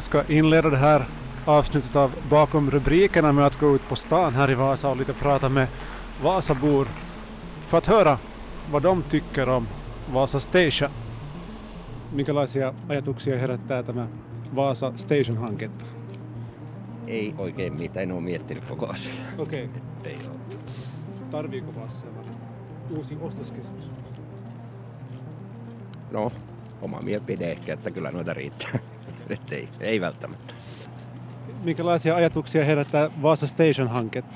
Vi ska inleda det här avsnittet av Bakom rubrikerna med att gå ut på stan här i Vasa och lite prata med Vasabor för att höra vad de tycker om Vasa Station. Minkälaisia ajatuksia herättää tämä Vaasa Station-hanketta? Ei oikein mitään, en ole miettinyt koko asiaa. Okei. Okay. Ole. Tarviiko Vaasa sellainen uusi ostoskeskus? No, oma mielipide ehkä, että kyllä noita riittää. Että ei, ei välttämättä. Minkälaisia ajatuksia herättää Vaasa Station-hanketta?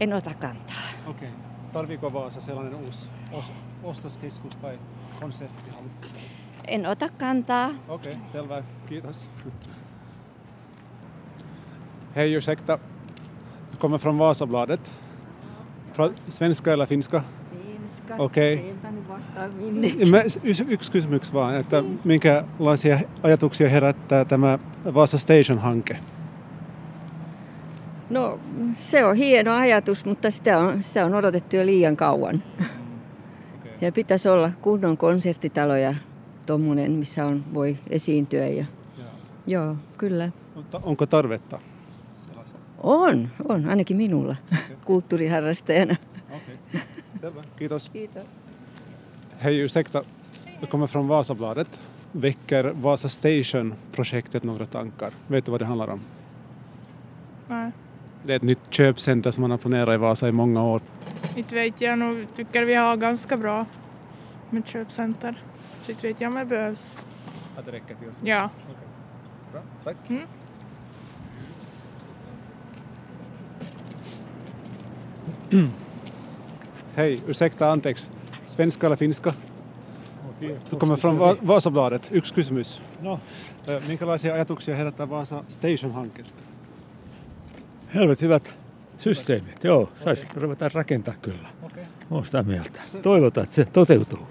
En ota kantaa. Okei. Okay. Tarviiko Vaasa sellainen uusi os- ostoskeskus tai konserttihalli? En ota kantaa. Okej, okay, selvä. Kiitos. Hej, ursäkta. Jag kommer från Vasabladet. Svenska eller finska? Okei. Teiltä nyt vastaan minne. Mä, yksi, yksi kysymys vaan, että minkälaisia ajatuksia herättää tämä Vaasa Station-hanke? No, se on hieno ajatus, mutta sitä on, sitä on odotettu jo liian kauan. Okay. Ja pitäisi olla kunnon konserttitalo ja tommonen, missä on, voi esiintyä. Ja, joo, kyllä. Mutta onko tarvetta? On, on, ainakin minulla kulttuuriharrastajana. Okay. selvä. Kiitos. Kiitos. Hej, ursäkta. Jag kommer från Vasabladet. Väcker Vasa Station-projektet några tankar? Vet du vad det handlar om? Nej, Det är ett nytt köpcenter som man har planerat i Vasa i många år. inte vet jag. Nog tycker vi har ganska bra med köpcenter. Så inte vet jag om det behövs. Att det räcker till oss? Ja. Bra, tack. Mm. Hej, ursäkta, anteeksi. Svenska eller finska? Du kommer från Va- Vasabladet. Yksi kysymys. No, Ö, Minkälaisia ajatuksia herättää Vaasa Station-hankkeesta? helvet hyvät systeemit. Joo, saisi ruveta rakentaa kyllä. Okei. Olen sitä mieltä. Toivotaan, että se toteutuu.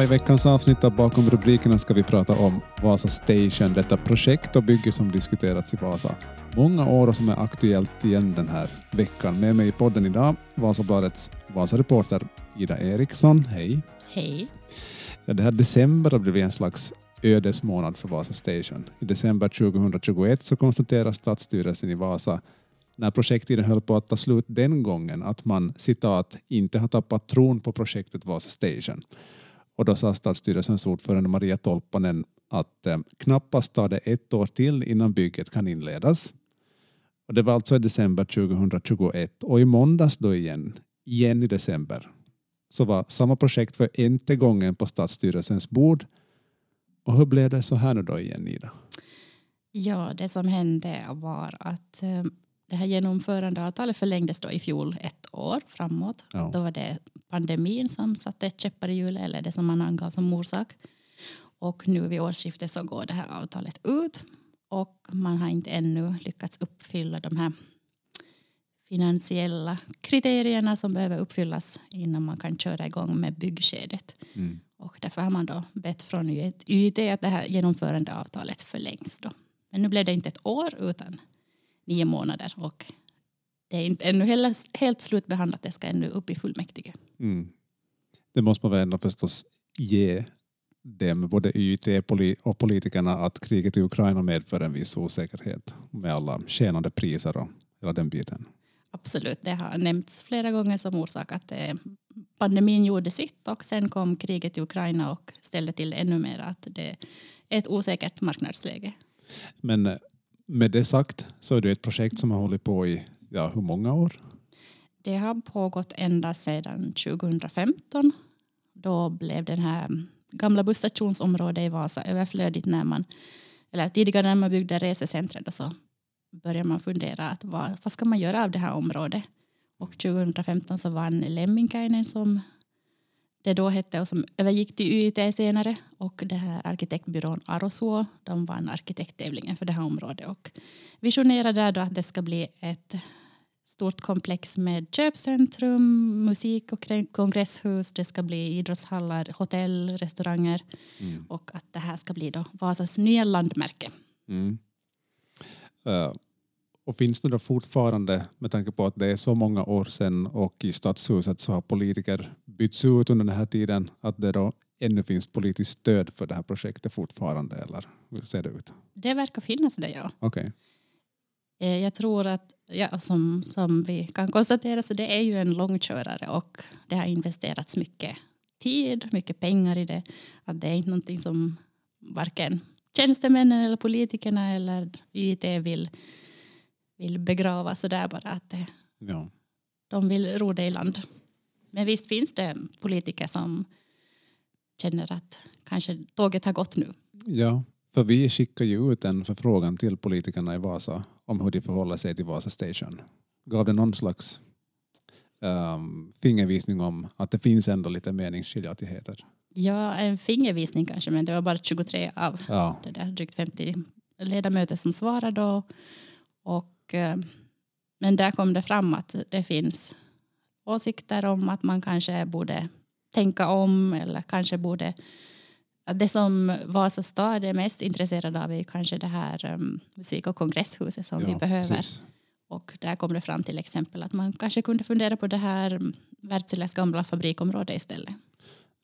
Ja, i veckans avsnitt av Bakom rubrikerna ska vi prata om Vasa Station, detta projekt och bygge som diskuterats i Vasa många år och som är aktuellt igen den här veckan. Med mig i podden idag, Vasabladets Vasareporter Ida Eriksson. Hej! Hej. Ja, det här december har blivit en slags ödesmånad för Vasa Station. I december 2021 så konstaterar stadsstyrelsen i Vasa när projekttiden höll på att ta slut den gången att man citat inte har tappat tron på projektet Vasa Station. Och då sa stadsstyrelsens ordförande Maria Tolpanen att eh, knappast tar det ett år till innan bygget kan inledas. Och det var alltså i december 2021 och i måndags då igen, igen i december, så var samma projekt för inte gången på stadsstyrelsens bord. Och hur blev det så här nu då igen Ida? Ja, det som hände var att eh, det här genomförandeavtalet förlängdes då i fjol ett år framåt. Ja. Då var det pandemin som satte käppar i hjulet, eller det som man angav som orsak. Och nu vid årsskiftet så går det här avtalet ut och man har inte ännu lyckats uppfylla de här finansiella kriterierna som behöver uppfyllas innan man kan köra igång med byggskedet. Mm. Och därför har man då bett från UIT att det här genomförandeavtalet förlängs. Då. Men nu blev det inte ett år utan nio månader och det är inte ännu heller helt slutbehandlat. Det ska ännu upp i fullmäktige. Mm. Det måste man väl ändå förstås ge dem, både YT och politikerna, att kriget i Ukraina medför en viss osäkerhet med alla skenande priser och hela den biten. Absolut, det har nämnts flera gånger som orsak att eh, pandemin gjorde sitt och sen kom kriget i Ukraina och ställde till ännu mer att det är ett osäkert marknadsläge. Men eh, med det sagt så är det ett projekt som har hållit på i ja, hur många år? Det har pågått ända sedan 2015. Då blev den här gamla busstationsområdet i Vasa överflödigt när man, eller tidigare när man byggde resecentret så började man fundera att vad, vad ska man göra av det här området? Och 2015 så vann Lemminkäinen som det då hette och som övergick till UIT senare och det här arkitektbyrån Arosuo de vann arkitekttävlingen för det här området och visionerade där då att det ska bli ett stort komplex med köpcentrum, musik och kongresshus. Det ska bli idrottshallar, hotell, restauranger Mm. och att det här ska bli då Vasas nya landmärke. Mm. Eh, och finns det då fortfarande, med tanke på att det är så många år sedan och i stadshuset så har politiker bytts ut under den här tiden, att det då ännu finns politiskt stöd för det här projektet fortfarande, eller hur ser det ut? Det verkar finnas det, ja. Okej. Eh, Jag tror att, ja, som, som vi kan konstatera, så det är ju en långkörare och det har investerats mycket tid, mycket pengar i det. Att det är inte någonting som varken tjänstemännen eller politikerna eller YIT vill, vill begrava sådär bara att det, Ja. de vill ro det i land. Men visst finns det politiker som känner att kanske tåget har gått nu. ja, för vi skickar ju ut en förfrågan till politikerna i Vasa om hur de förhåller sig till Vasa Station. Gav det någon slags um, fingervisning om att det finns ändå lite meningsskiljaktigheter? Ja, en fingervisning kanske, men det var bara 23 av Ja. det där drygt 50 ledamöter som svarade. Och, och, eh, men där kom det fram att det finns åsikter om att man kanske borde tänka om eller kanske borde det som Vasa stad är mest intresserad av är kanske det här um, musik och kongresshuset som vi ja, behöver. precis. Och där kom det fram till exempel att man kanske kunde fundera på det här um, Wärtsiläs gamla fabrikområde istället.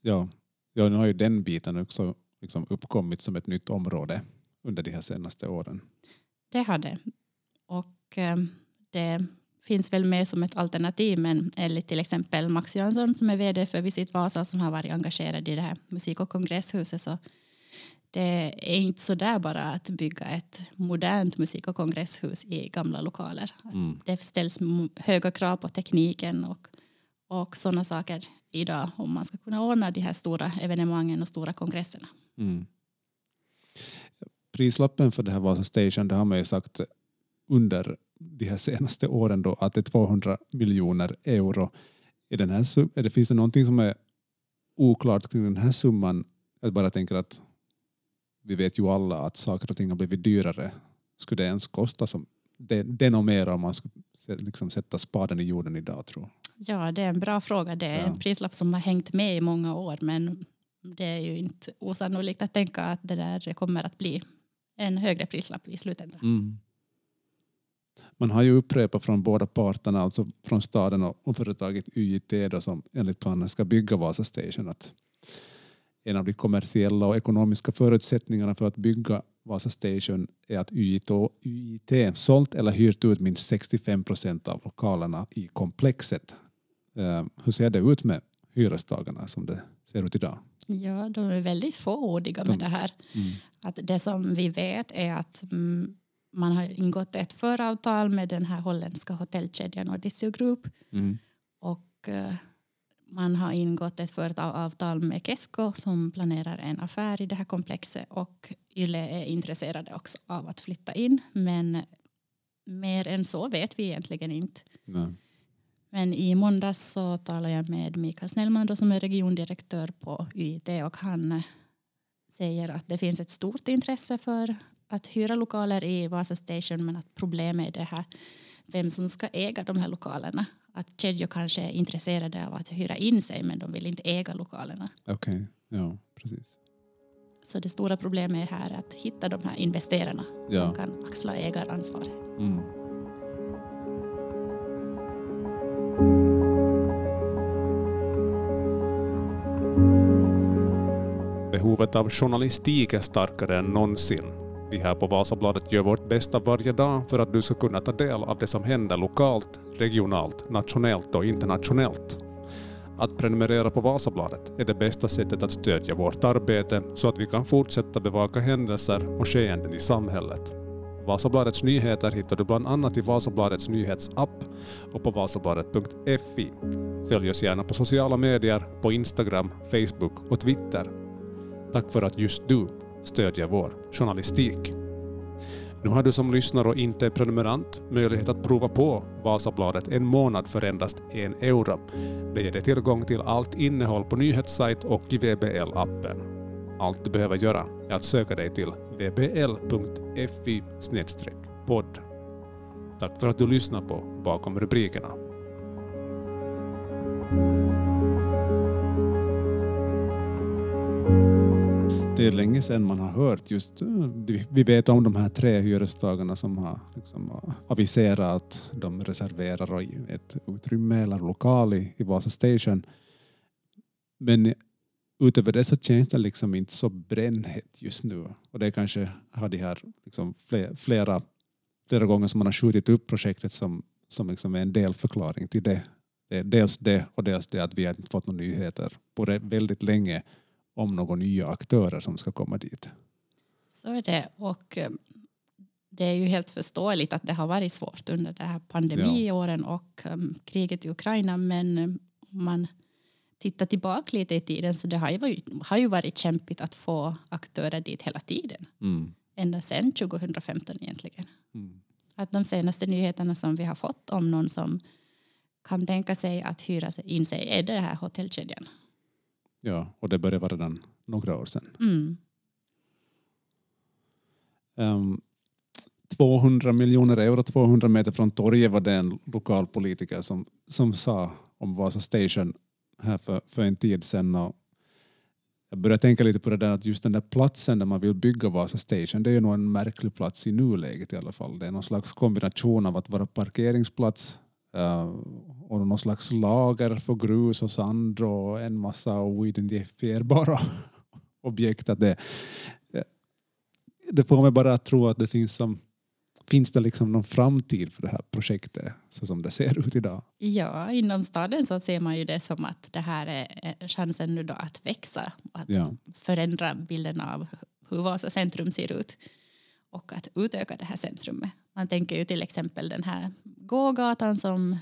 Ja. ja, nu har ju den biten också liksom uppkommit som ett nytt område under de här senaste åren. Det har det. Och eh, det finns väl med som ett alternativ men enligt till exempel Max Jönsson som är vd för Visit Vasa som har varit engagerad i det här musik och kongresshuset så det är inte så där bara att bygga ett modernt musik och kongresshus i gamla lokaler. Mm. Det ställs höga krav på tekniken och, och sådana saker idag om man ska kunna ordna de här stora evenemangen och stora kongresserna. Mm. Prislappen för det här Vasa Station, det har man ju sagt under de här senaste åren då att det är 200 miljoner euro. I den här, det, finns det någonting som är oklart kring den här summan? Jag bara tänker att vi vet ju alla att saker och ting har blivit dyrare. Skulle det ens kosta som det, det och mer om man skulle liksom sätta spaden i jorden idag tror? Ja, det är en bra fråga. Det är Ja. en prislapp som har hängt med i många år men det är ju inte osannolikt att tänka att det där kommer att bli en högre prislapp i slutändan. Mm. Man har ju upprepat från båda parterna, alltså från staden och, företaget YIT då, som enligt planen ska bygga Vasa Station, att en av de kommersiella och ekonomiska förutsättningarna för att bygga Vasa Station är att YIT, YIT sålt eller hyrt ut minst 65 procent av lokalerna i komplexet. Eh, hur ser det ut med hyrestagarna som det ser ut idag? Ja, de är väldigt fåordiga med De- det här. Att det som vi vet är att mm, man har ingått ett föravtal med den här holländska hotellkedjan Odisseo Group Mm. och eh, man har ingått ett föravtal med Kesko som planerar en affär i det här komplexet och Yle är intresserade också av att flytta in men mer än så vet vi egentligen inte. Nej. Men i måndags så talade jag med Mikael Snellman då, som är regiondirektör på UIT och han eh, säger att det finns ett stort intresse för att hyra lokaler i Vasa Station men att problemet är det här vem som ska äga de här lokalerna. Att kedjor kanske är intresserade av att hyra in sig men de vill inte äga lokalerna. Okej, ja precis. Så det stora problemet är här att hitta de här investerarna Ja. som kan axla ägaransvaret. Mm. Behovet av journalistik är starkare än någonsin. Vi här på Vasabladet gör vårt bästa varje dag för att du ska kunna ta del av det som händer lokalt, regionalt, nationellt och internationellt. Att prenumerera på Vasabladet är det bästa sättet att stödja vårt arbete så att vi kan fortsätta bevaka händelser och skeenden i samhället. Vasabladets nyheter hittar du bland annat i Vasabladets nyhetsapp och på vasabladet.fi. Följ oss gärna på sociala medier, på Instagram, Facebook och Twitter. Tack för att just du stödja vår journalistik. Nu har du som lyssnare och inte är prenumerant möjlighet att prova på Vasabladet en månad för endast en euro. Det ger dig tillgång till allt innehåll på nyhetssajt och i VBL-appen. Allt du behöver göra är att söka dig till vbl.fi podd. Tack för att du lyssnar på Bakom rubrikerna. Det är länge sedan man har hört just, eh, vi vet om de här tre hyrestagarna som har liksom eh, aviserat att de reserverar ett utrymme eller lokal i, i Vasa Station. Men utöver det så känns det liksom inte så brännhett just nu. Och det kanske har de här liksom flera, flera gånger som man har skjutit upp projektet som, som liksom är en delförklaring till det. det. Dels det och dels det att vi har inte fått några nyheter på det väldigt länge om några nya aktörer som ska komma dit. Så är det. Och eh, det är ju helt förståeligt att det har varit svårt under de här pandemiåren ja. och um, kriget i Ukraina. Men um, man tittar tillbaka lite i tiden så det har ju varit, har ju varit kämpigt att få aktörer dit hela tiden. Mm. Ända sedan 2015 egentligen. Mm. Att de senaste nyheterna som vi har fått om någon som kan tänka sig att hyra in sig är det här hotellkedjan. Ja, och det började vara redan några år sedan. Mm. Um, 200 miljoner euro, 200 meter från torget var det en lokalpolitiker som, som sa om Vasa Station här för, för en tid sedan. Och jag började tänka lite på det där att just den där platsen där man vill bygga Vasa Station, det är ju nog en märklig plats i nuläget i alla fall. Det är någon slags kombination av att vara parkeringsplats och någon slags lager för grus och sand och en massa oidentifierbara objekt. Att det, det får mig bara att tro att det finns som Finns det liksom någon framtid för det här projektet så som det ser ut idag? Ja, inom staden så ser man ju det som att det här är chansen nu då att växa och att ja. förändra bilden av hur Vasa centrum ser ut och att utöka det här centrumet. Man tänker ju till exempel den här gågatan som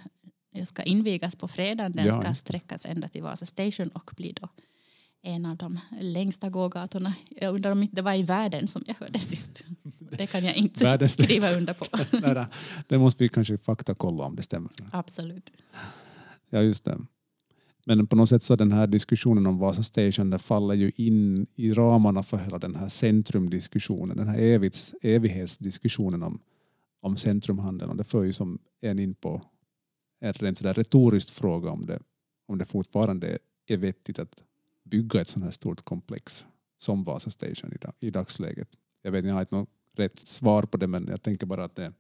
ska invigas på fredag. Den ja. ska sträckas ända till Vasa station och bli då en av de längsta gågatorna. Jag undrar om inte det var i världen som jag hörde sist. Det kan jag inte Världens skriva under på. nej, det måste vi kanske faktakolla om det stämmer. Absolut. Ja, just det. Men på något sätt så den här diskussionen om Vasa Station det faller ju in i ramarna för hela den här centrumdiskussionen, den här evighets, evighetsdiskussionen om, om centrumhandeln. Och det för ju som en in på en rent sådär retorisk fråga om det, om det fortfarande är vettigt att bygga ett sådant här stort komplex som Vasa Station i, dag, i dagsläget. Jag vet inte, jag har inte något rätt svar på det men jag tänker bara att det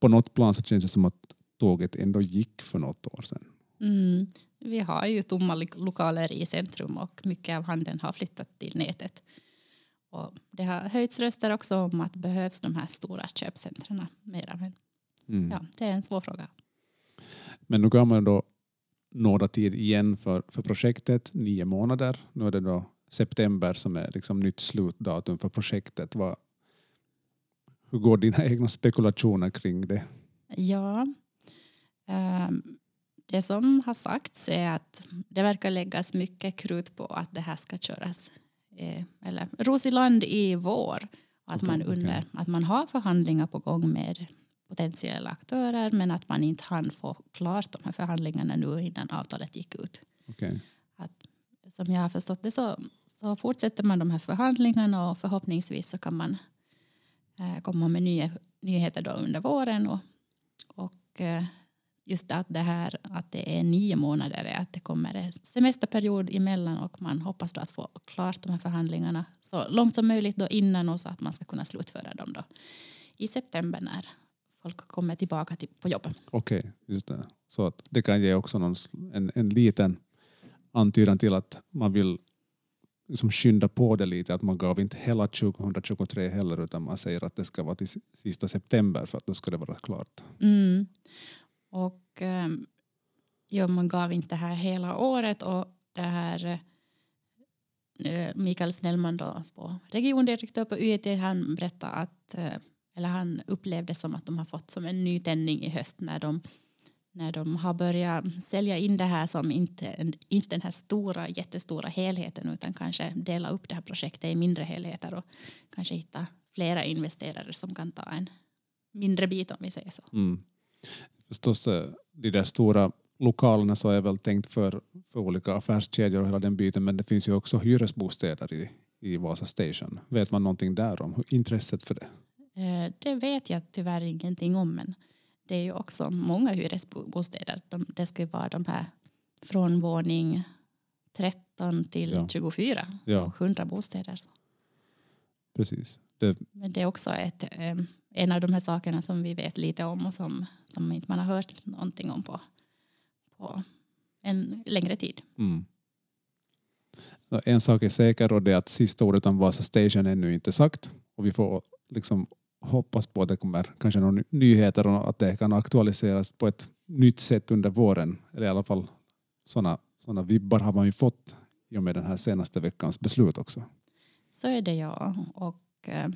på något plan så känns det som att tåget ändå gick för något år sedan. Mm. Vi har ju tomma lokaler i centrum och mycket av handeln har flyttat till nätet. Och det har höjts röster också om att behövs de här stora köpcentren mera. Men mm. ja, det är en svår fråga. Men nu kan man då nådatid igen för, för projektet, nio månader. Nu är det då september som är liksom nytt slutdatum för projektet. Vad, hur går dina egna spekulationer kring det? Ja, um, det som har sagts är att det verkar läggas mycket krut på att det här ska köras eller Rosiland i vår. Att, man under, att man har förhandlingar på gång med potentiella aktörer men att man inte hann få klart de här förhandlingarna nu innan avtalet gick ut. Okay. Att, som jag har förstått det så, så fortsätter man de här förhandlingarna och förhoppningsvis så kan man eh, komma med nya, nyheter då under våren och, och eh, just att det här att det är nio månader, att det kommer en semesterperiod emellan och man hoppas då att få klart de här förhandlingarna så långt som möjligt då innan och så att man ska kunna slutföra dem då i september när folk kommer tillbaka till, på jobbet. Okej, okay, just det. Så att det kan ge också någon, en, en liten antydan till att man vill liksom skynda på det lite, att man gav inte hela 2023 heller utan man säger att det ska vara till sista september för att då ska det vara klart. Mm. Och um, ja, man gav inte här hela året och det här uh, Mikael Snellman då på regiondirektör på UET han berättade att uh, eller han upplevde som att de har fått som en ny tändning i höst när de, när de har börjat sälja in det här som inte, inte den här stora, jättestora helheten utan kanske dela upp det här projektet i mindre helheter och kanske hitta flera investerare som kan ta en mindre bit om vi säger så. Mm. Förstås, eh, de där stora lokalerna så är väl tänkt för, för olika affärskedjor och hela den biten men det finns ju också hyresbostäder i, i Vasa Station. Vet man någonting där om intresset för det? Eh, Det vet jag tyvärr ingenting om men det är ju också många hyresbostäder. De- Det ska ju vara de här från våning 13 till Ja. 24 Ja. och 100 bostäder. Precis. Det, Men det är också ett, eh, en av de här sakerna som vi vet lite om och som, som inte man har hört någonting om på, på en längre tid. mm. En sak är säker och det är att sista ordet om Vasa Station är ännu inte sagt. Och vi får liksom hoppas på att det kommer kanske några ny- nyheter och att det kan aktualiseras på ett nytt sätt under våren. Eller i alla fall sådana såna vibbar har man ju fått i och med den här senaste veckans beslut också. Så är det ja. Och eh,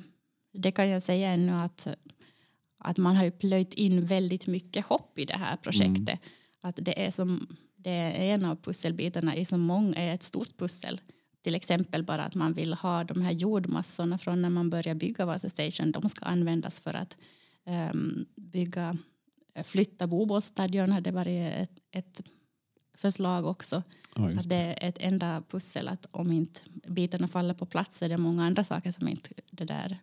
det kan jag säga ännu att, att man har ju plöjt in väldigt mycket hopp i det här projektet. Att det är som det är en av pusselbitarna i så många, är ett stort pussel. Till exempel bara att man vill ha de här jordmassorna från när man börjar bygga Vasa Station. De ska användas för att ehm, bygga, flytta Bobåsstadion hade varit ett, ett förslag också. Ja, just Att det är ett enda pussel att om inte bitarna faller på plats så är det många andra saker som inte det där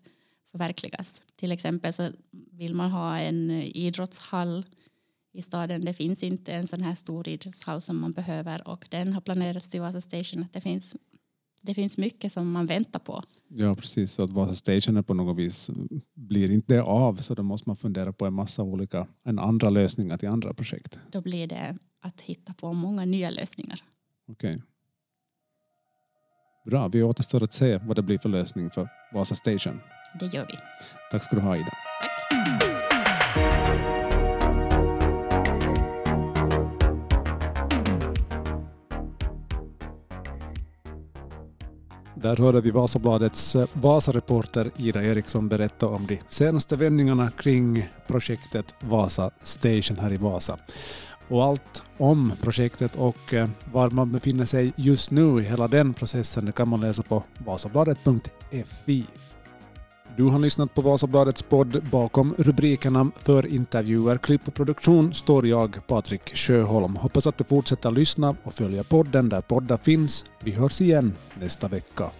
förverkligas. Till exempel så vill man ha en idrottshall i staden. Det finns inte en sån här stor idrottshall som man behöver och den har planerats till Vasa Station. Att det, finns, det finns mycket som man väntar på. Ja, precis. Så att Vasa Station är på något vis blir inte av så då måste man fundera på en massa olika en andra lösningar till andra projekt. Då blir det att hitta på många nya lösningar. Okej. Bra, vi återstår att se vad det blir för lösning för Vasa Station. Det gör vi. Tack ska du ha Ida. Tack. Där hörde vi Vasabladets eh, Vasareporter Ida Eriksson berätta om de senaste vändningarna kring projektet Vasa Station här i Vasa. Och allt om projektet och eh, var man befinner sig just nu i hela den processen det kan man läsa på vasabladet.fi. Du har lyssnat på Vasabladets podd. Bakom rubrikerna för intervjuer, klipp och produktion står jag, Patrik Sjöholm. Hoppas att du fortsätter lyssna och följa podden där poddar finns. Vi hörs igen nästa vecka.